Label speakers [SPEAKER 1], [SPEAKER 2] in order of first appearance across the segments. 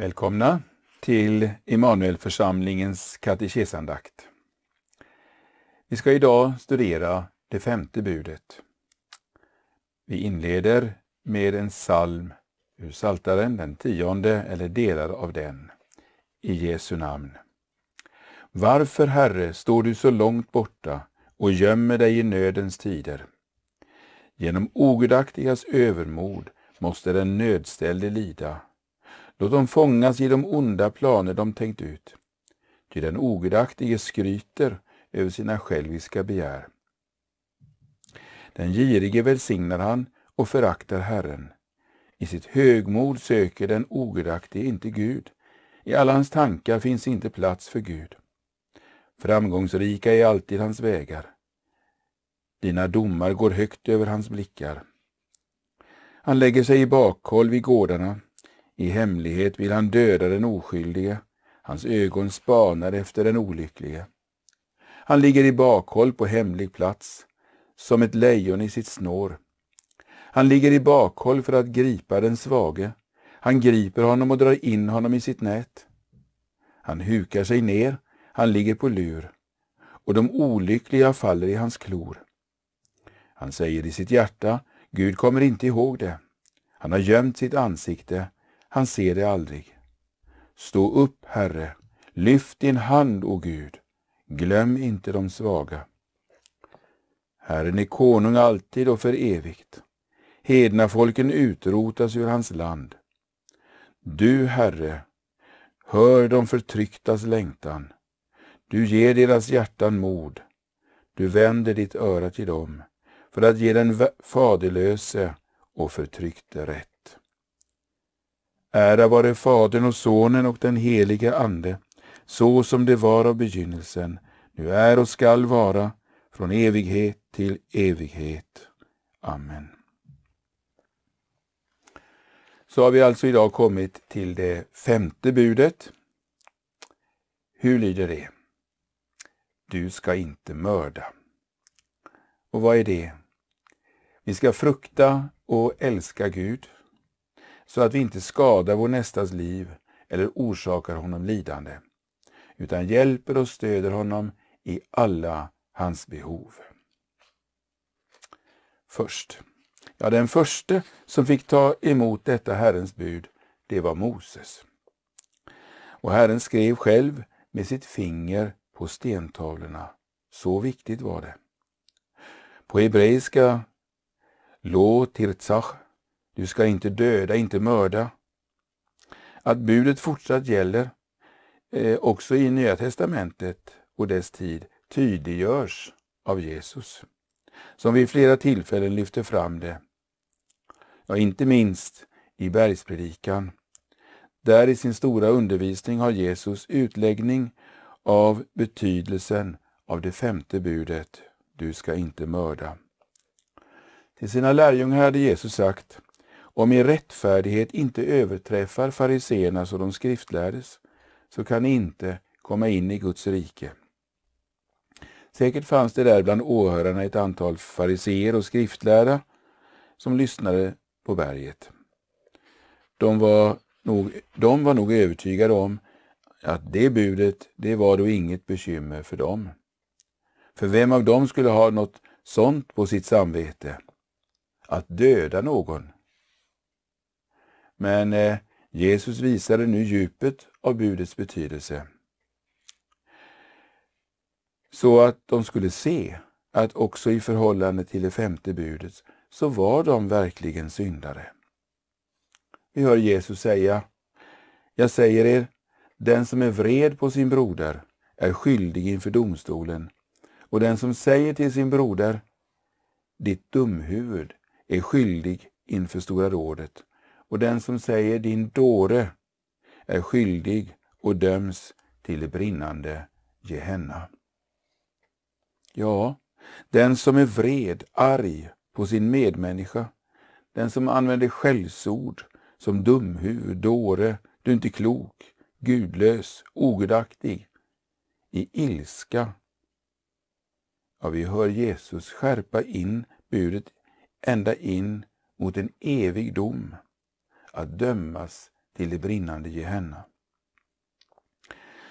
[SPEAKER 1] Välkomna till Immanuelförsamlingens katekesandakt. Vi ska idag studera det femte budet. Vi inleder med en psalm ur Saltaren, den tionde eller delar av den, i Jesu namn. Varför, Herre, står du så långt borta och gömmer dig i nödens tider? Genom ogudaktigas övermod måste den nödställde lida Låt dem fångas i de onda planer de tänkt ut. Ty den ogudaktige skryter över sina själviska begär. Den girige välsignar han och föraktar Herren. I sitt högmod söker den ogudaktige inte Gud. I alla hans tankar finns inte plats för Gud. Framgångsrika är alltid hans vägar. Dina domar går högt över hans blickar. Han lägger sig i bakhåll vid gårdarna i hemlighet vill han döda den oskyldige. Hans ögon spanar efter den olycklige. Han ligger i bakhåll på hemlig plats, som ett lejon i sitt snår. Han ligger i bakhåll för att gripa den svage. Han griper honom och drar in honom i sitt nät. Han hukar sig ner, han ligger på lur, och de olyckliga faller i hans klor. Han säger i sitt hjärta, Gud kommer inte ihåg det. Han har gömt sitt ansikte, han ser det aldrig. Stå upp, Herre, lyft din hand, o Gud, glöm inte de svaga. Herren är konung alltid och för evigt. Hedna folken utrotas ur hans land. Du, Herre, hör de förtrycktas längtan. Du ger deras hjärtan mod. Du vänder ditt öra till dem för att ge den faderlöse och förtryckte rätt. Ära vare Fadern och Sonen och den helige Ande, så som det var av begynnelsen, nu är och skall vara, från evighet till evighet. Amen. Så har vi alltså idag kommit till det femte budet. Hur lyder det? Du ska inte mörda. Och vad är det? Vi ska frukta och älska Gud så att vi inte skadar vår nästas liv eller orsakar honom lidande, utan hjälper och stöder honom i alla hans behov. Först. Ja, den första som fick ta emot detta Herrens bud, det var Moses. Och Herren skrev själv med sitt finger på stentavlorna. Så viktigt var det. På hebreiska lo tirtzach du ska inte döda, inte mörda. Att budet fortsatt gäller eh, också i Nya testamentet och dess tid tydliggörs av Jesus, som vid flera tillfällen lyfter fram det. Ja, inte minst i bergspredikan. Där i sin stora undervisning har Jesus utläggning av betydelsen av det femte budet, du ska inte mörda. Till sina lärjungar hade Jesus sagt, om er rättfärdighet inte överträffar fariseernas och de skriftlärdes, så kan ni inte komma in i Guds rike. Säkert fanns det där bland åhörarna ett antal fariseer och skriftlärda som lyssnade på berget. De var nog, de var nog övertygade om att det budet, det var då inget bekymmer för dem. För vem av dem skulle ha något sånt på sitt samvete? Att döda någon men eh, Jesus visade nu djupet av budets betydelse. Så att de skulle se att också i förhållande till det femte budet så var de verkligen syndare. Vi hör Jesus säga, jag säger er, den som är vred på sin broder är skyldig inför domstolen och den som säger till sin broder, ditt dumhuvud, är skyldig inför Stora rådet och den som säger din dåre är skyldig och döms till brinnande Gehenna. Ja, den som är vred, arg på sin medmänniska, den som använder skällsord som dumhuvud, dåre, du är inte klok, gudlös, ogudaktig, i ilska. Ja, vi hör Jesus skärpa in budet ända in mot en evig dom att dömas till det brinnande Gehenna.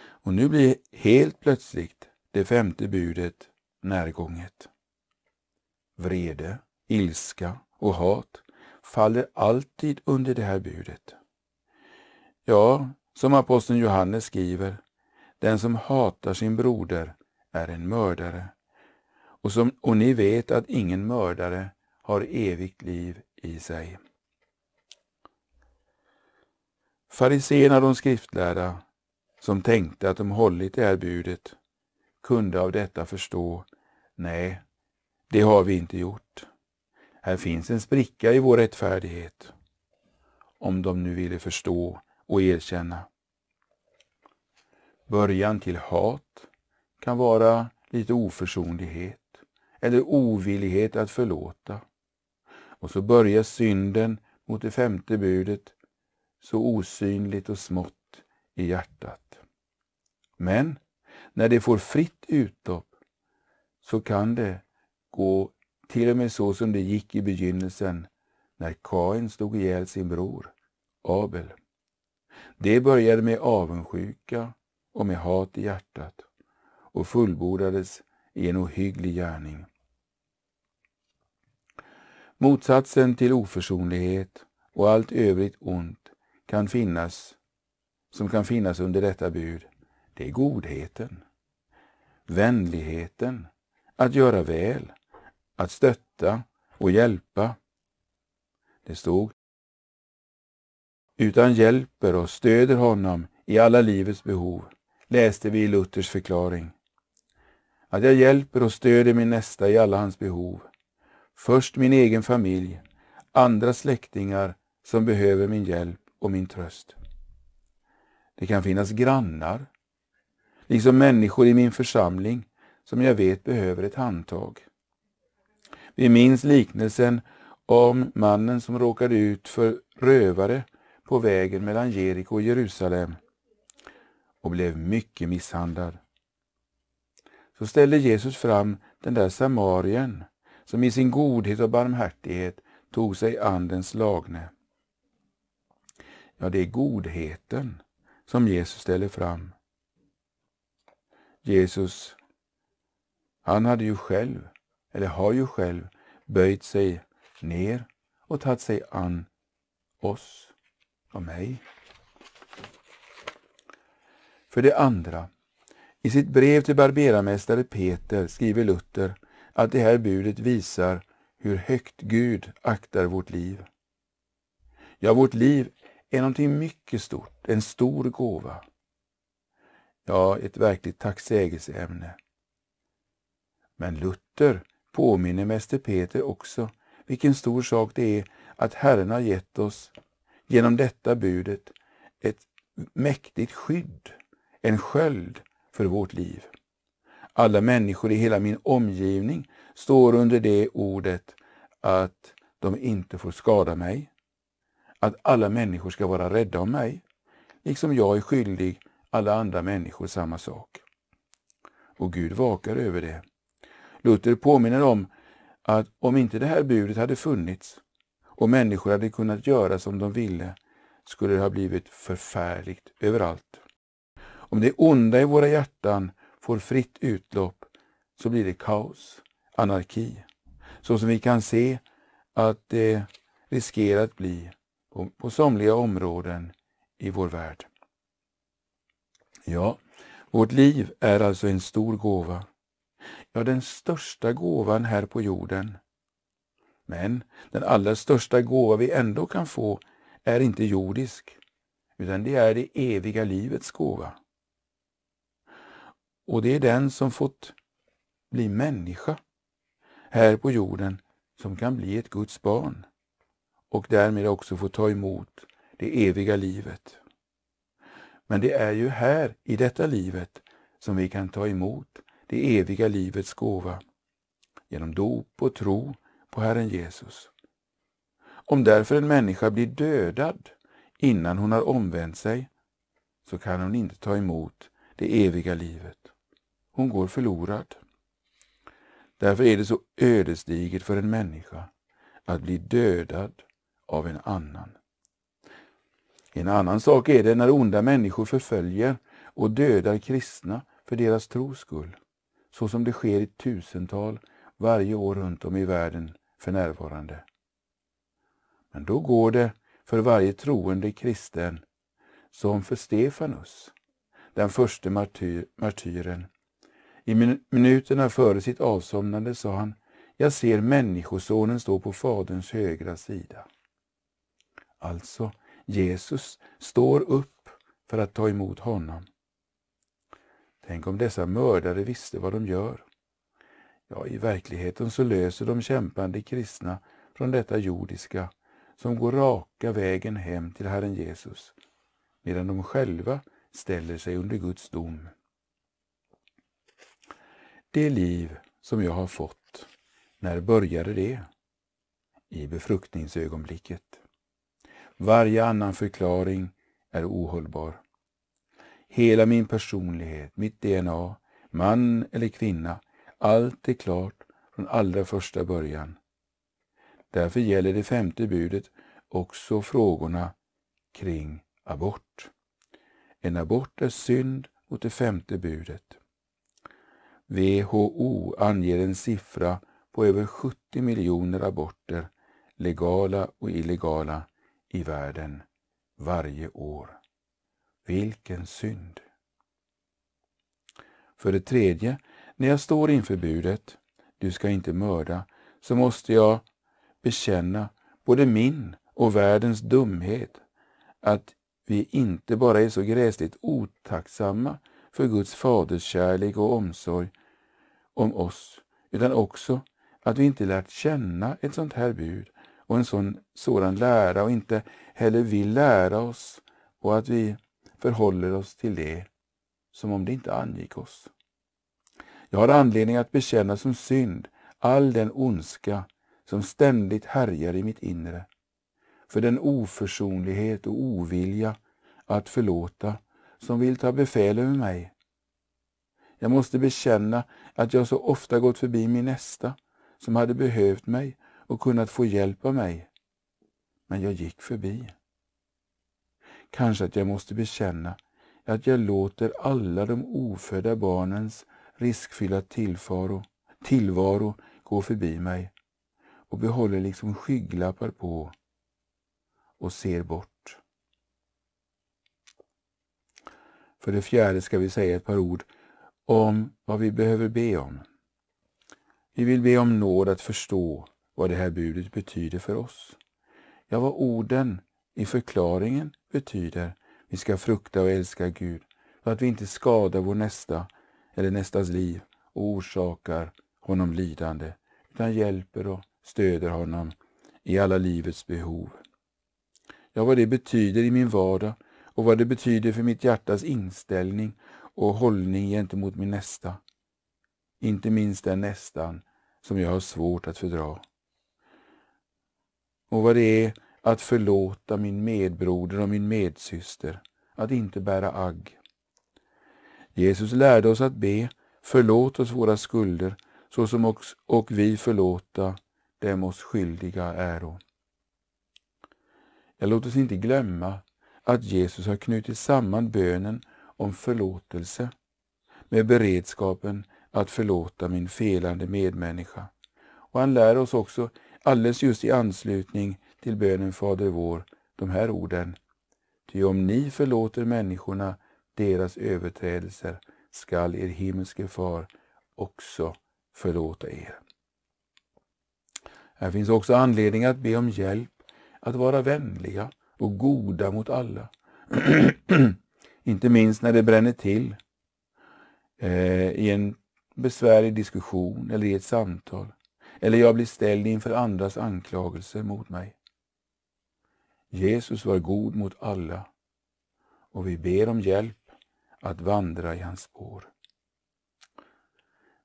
[SPEAKER 1] Och nu blir helt plötsligt det femte budet närgånget. Vrede, ilska och hat faller alltid under det här budet. Ja, som aposteln Johannes skriver, den som hatar sin broder är en mördare. Och, som, och ni vet att ingen mördare har evigt liv i sig. Fariséerna, de skriftlärda, som tänkte att de hållit det här budet, kunde av detta förstå, nej, det har vi inte gjort. Här finns en spricka i vår rättfärdighet, om de nu ville förstå och erkänna. Början till hat kan vara lite oförsonlighet eller ovillighet att förlåta. Och så börjar synden mot det femte budet så osynligt och smått i hjärtat. Men när det får fritt utlopp så kan det gå till och med så som det gick i begynnelsen när Kain slog ihjäl sin bror Abel. Det började med avundsjuka och med hat i hjärtat och fullbordades i en ohygglig gärning. Motsatsen till oförsonlighet och allt övrigt ont kan finnas, som kan finnas under detta bud, det är godheten, vänligheten, att göra väl, att stötta och hjälpa. Det stod utan hjälper och stöder honom i alla livets behov, läste vi i Luthers förklaring. Att jag hjälper och stöder min nästa i alla hans behov. Först min egen familj, andra släktingar som behöver min hjälp och min tröst. Det kan finnas grannar, liksom människor i min församling som jag vet behöver ett handtag. Vi minns liknelsen om mannen som råkade ut för rövare på vägen mellan Jeriko och Jerusalem och blev mycket misshandlad. Så ställde Jesus fram den där samarien som i sin godhet och barmhärtighet tog sig an den slagne. Ja, det är godheten som Jesus ställer fram. Jesus, han hade ju själv, eller har ju själv, böjt sig ner och tagit sig an oss och mig. För det andra, i sitt brev till barberarmästare Peter skriver Luther att det här budet visar hur högt Gud aktar vårt liv. Ja, vårt liv är någonting mycket stort, en stor gåva. Ja, ett verkligt tacksägelseämne. Men Luther påminner Mäster Peter också vilken stor sak det är att Herren har gett oss genom detta budet ett mäktigt skydd, en sköld för vårt liv. Alla människor i hela min omgivning står under det ordet att de inte får skada mig, att alla människor ska vara rädda om mig, liksom jag är skyldig alla andra människor samma sak. Och Gud vakar över det. Luther påminner om att om inte det här budet hade funnits och människor hade kunnat göra som de ville, skulle det ha blivit förfärligt överallt. Om det onda i våra hjärtan får fritt utlopp så blir det kaos, anarki, så som vi kan se att det riskerar att bli på somliga områden i vår värld. Ja, vårt liv är alltså en stor gåva. Ja, den största gåvan här på jorden. Men den allra största gåva vi ändå kan få är inte jordisk, utan det är det eviga livets gåva. Och det är den som fått bli människa här på jorden som kan bli ett Guds barn och därmed också få ta emot det eviga livet. Men det är ju här i detta livet som vi kan ta emot det eviga livets gåva genom dop och tro på Herren Jesus. Om därför en människa blir dödad innan hon har omvänt sig så kan hon inte ta emot det eviga livet. Hon går förlorad. Därför är det så ödesdigert för en människa att bli dödad av en annan. En annan sak är det när onda människor förföljer och dödar kristna för deras tros skull, så som det sker i tusental varje år runt om i världen för närvarande. Men då går det för varje troende kristen som för Stefanus, den första martyr, martyren. I minuterna före sitt avsomnande sa han, jag ser Människosonen stå på Faderns högra sida. Alltså, Jesus står upp för att ta emot honom. Tänk om dessa mördare visste vad de gör. Ja, i verkligheten så löser de kämpande kristna från detta jordiska som går raka vägen hem till Herren Jesus, medan de själva ställer sig under Guds dom. Det liv som jag har fått, när började det? I befruktningsögonblicket. Varje annan förklaring är ohållbar. Hela min personlighet, mitt DNA, man eller kvinna, allt är klart från allra första början. Därför gäller det femte budet också frågorna kring abort. En abort är synd mot det femte budet. WHO anger en siffra på över 70 miljoner aborter, legala och illegala, i världen varje år. Vilken synd! För det tredje, när jag står inför budet, du ska inte mörda, så måste jag bekänna både min och världens dumhet, att vi inte bara är så gräsligt otacksamma för Guds faders kärlek och omsorg om oss, utan också att vi inte lärt känna ett sånt här bud och en sån, sådan lära och inte heller vill lära oss och att vi förhåller oss till det som om det inte angick oss. Jag har anledning att bekänna som synd all den ondska som ständigt härjar i mitt inre, för den oförsonlighet och ovilja att förlåta som vill ta befäl över mig. Jag måste bekänna att jag så ofta gått förbi min nästa som hade behövt mig och kunnat få hjälp av mig. Men jag gick förbi. Kanske att jag måste bekänna att jag låter alla de ofödda barnens riskfyllda tillvaro, tillvaro gå förbi mig och behåller liksom skygglappar på och ser bort. För det fjärde ska vi säga ett par ord om vad vi behöver be om. Vi vill be om nåd att förstå vad det här budet betyder för oss. Ja, vad orden i förklaringen betyder. Vi ska frukta och älska Gud så att vi inte skadar vår nästa eller nästas liv och orsakar honom lidande, utan hjälper och stöder honom i alla livets behov. Ja, vad det betyder i min vardag och vad det betyder för mitt hjärtas inställning och hållning gentemot min nästa. Inte minst den nästan som jag har svårt att fördra. Och vad det är att förlåta min medbroder och min medsyster, att inte bära agg. Jesus lärde oss att be, förlåt oss våra skulder, såsom också, och vi förlåta dem oss skyldiga äro. Jag låt oss inte glömma att Jesus har knutit samman bönen om förlåtelse med beredskapen att förlåta min felande medmänniska. Och han lär oss också alldeles just i anslutning till bönen Fader vår de här orden. Ty om ni förlåter människorna deras överträdelser skall er himmelske far också förlåta er. Här finns också anledning att be om hjälp att vara vänliga och goda mot alla. Inte minst när det bränner till eh, i en besvärlig diskussion eller i ett samtal. Eller jag blir ställd inför andras anklagelser mot mig. Jesus var god mot alla och vi ber om hjälp att vandra i hans spår.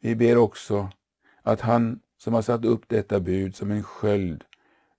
[SPEAKER 1] Vi ber också att han som har satt upp detta bud som en sköld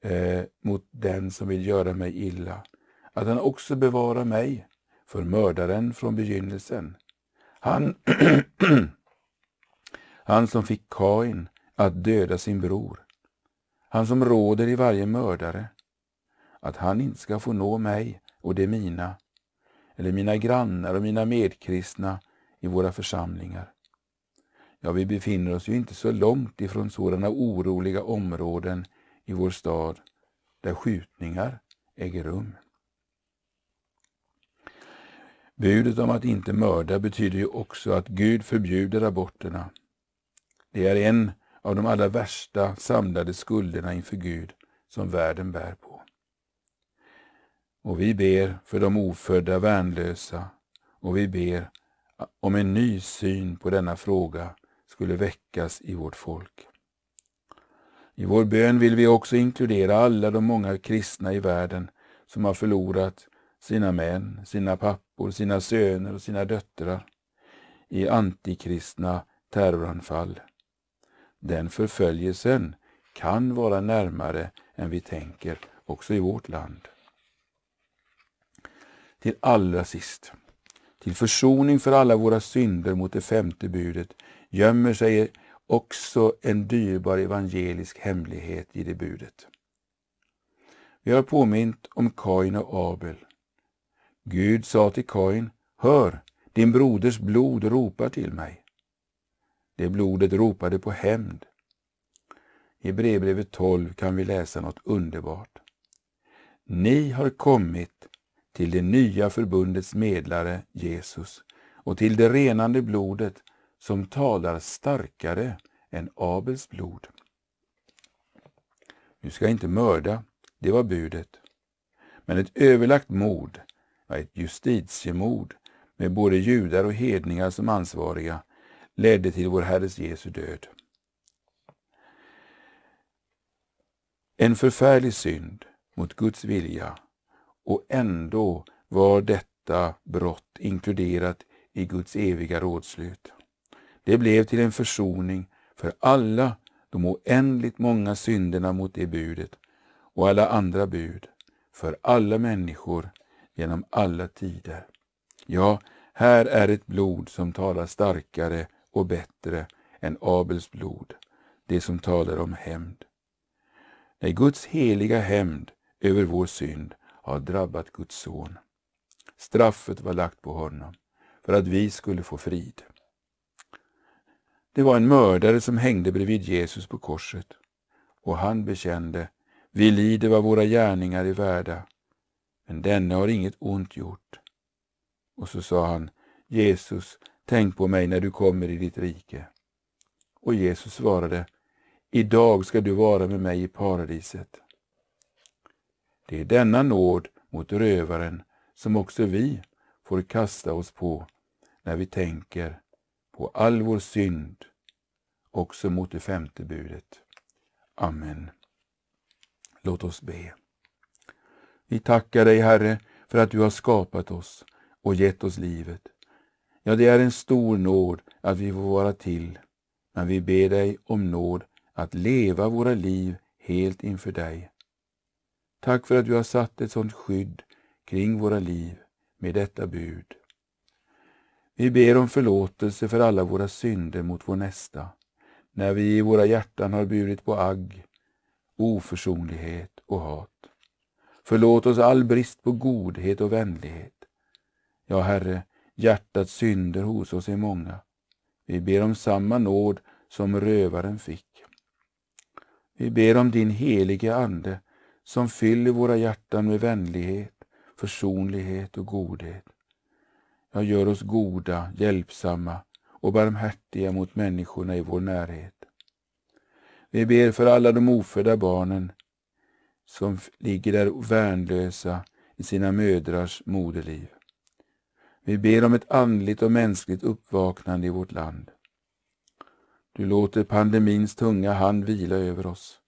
[SPEAKER 1] eh, mot den som vill göra mig illa, att han också bevarar mig för mördaren från begynnelsen. Han, han som fick Kain att döda sin bror, han som råder i varje mördare, att han inte ska få nå mig och det mina, eller mina grannar och mina medkristna i våra församlingar. Ja, vi befinner oss ju inte så långt ifrån sådana oroliga områden i vår stad där skjutningar äger rum. Budet om att inte mörda betyder ju också att Gud förbjuder aborterna. Det är en av de allra värsta samlade skulderna inför Gud som världen bär på. Och vi ber för de ofödda värnlösa och vi ber om en ny syn på denna fråga skulle väckas i vårt folk. I vår bön vill vi också inkludera alla de många kristna i världen som har förlorat sina män, sina pappor, sina söner och sina döttrar i antikristna terroranfall. Den förföljelsen kan vara närmare än vi tänker också i vårt land. Till allra sist, till försoning för alla våra synder mot det femte budet gömmer sig också en dyrbar evangelisk hemlighet i det budet. Vi har påmint om Kain och Abel. Gud sa till Kain, hör, din broders blod ropar till mig. Det blodet ropade på hämnd. I brevbrevet 12 kan vi läsa något underbart. Ni har kommit till det nya förbundets medlare Jesus och till det renande blodet som talar starkare än Abels blod. Du ska inte mörda, det var budet. Men ett överlagt mord, ett justitiemord med både judar och hedningar som ansvariga, ledde till vår Herres Jesu död. En förfärlig synd mot Guds vilja och ändå var detta brott inkluderat i Guds eviga rådslut. Det blev till en försoning för alla de oändligt många synderna mot det budet och alla andra bud, för alla människor genom alla tider. Ja, här är ett blod som talar starkare och bättre än Abels blod, det som talar om hämnd. Nej, Guds heliga hämnd över vår synd har drabbat Guds son. Straffet var lagt på honom för att vi skulle få frid. Det var en mördare som hängde bredvid Jesus på korset och han bekände, vi lider vad våra gärningar är värda, men denne har inget ont gjort. Och så sa han, Jesus, tänk på mig när du kommer i ditt rike. Och Jesus svarade, idag ska du vara med mig i paradiset. Det är denna nåd mot rövaren som också vi får kasta oss på när vi tänker på all vår synd, också mot det femte budet. Amen. Låt oss be. Vi tackar dig, Herre, för att du har skapat oss och gett oss livet. Ja, det är en stor nåd att vi får vara till, men vi ber dig om nåd att leva våra liv helt inför dig. Tack för att du har satt ett sådant skydd kring våra liv med detta bud. Vi ber om förlåtelse för alla våra synder mot vår nästa, när vi i våra hjärtan har burit på agg, oförsonlighet och hat. Förlåt oss all brist på godhet och vänlighet. Ja, Herre, hjärtats synder hos oss är många. Vi ber om samma nåd som rövaren fick. Vi ber om din helige Ande som fyller våra hjärtan med vänlighet, försonlighet och godhet. Ja, gör oss goda, hjälpsamma och barmhärtiga mot människorna i vår närhet. Vi ber för alla de ofödda barnen som ligger där värnlösa i sina mödrars moderliv. Vi ber om ett andligt och mänskligt uppvaknande i vårt land. Du låter pandemins tunga hand vila över oss.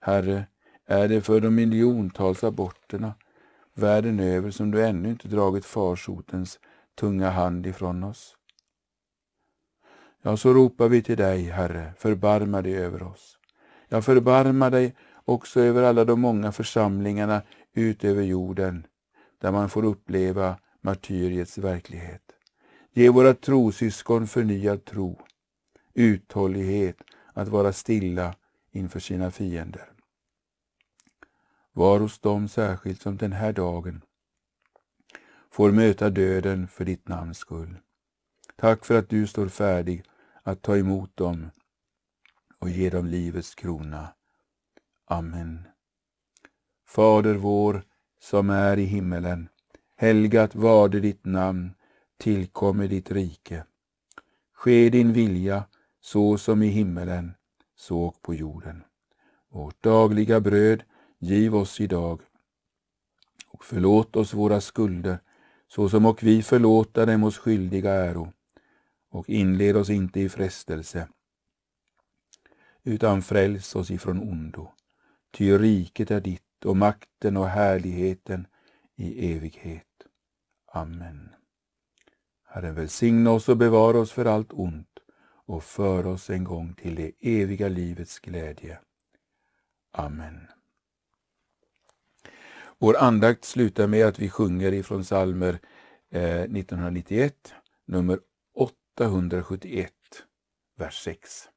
[SPEAKER 1] Herre, är det för de miljontals aborterna världen över som du ännu inte dragit farsotens tunga hand ifrån oss? Ja, så ropar vi till dig, Herre, förbarma dig över oss. Jag förbarmar dig också över alla de många församlingarna ut över jorden, där man får uppleva martyriets verklighet. Ge våra trosyskon förnyad tro, uthållighet att vara stilla inför sina fiender. Var hos dem särskilt som den här dagen får möta döden för ditt namns skull. Tack för att du står färdig att ta emot dem och ge dem livets krona. Amen. Fader vår, som är i himmelen. Helgat varde ditt namn, tillkommer ditt rike. Ske din vilja, så som i himmelen, så på jorden. Vårt dagliga bröd giv oss idag och förlåt oss våra skulder, så som och vi förlåta dem oss skyldiga äro. Och inled oss inte i frestelse, utan fräls oss ifrån ondo. Ty riket är ditt och makten och härligheten i evighet. Amen. Herren välsigna oss och bevara oss för allt ont och för oss en gång till det eviga livets glädje. Amen. Vår andakt slutar med att vi sjunger ifrån psalmer 1991, eh, nummer 871, vers 6.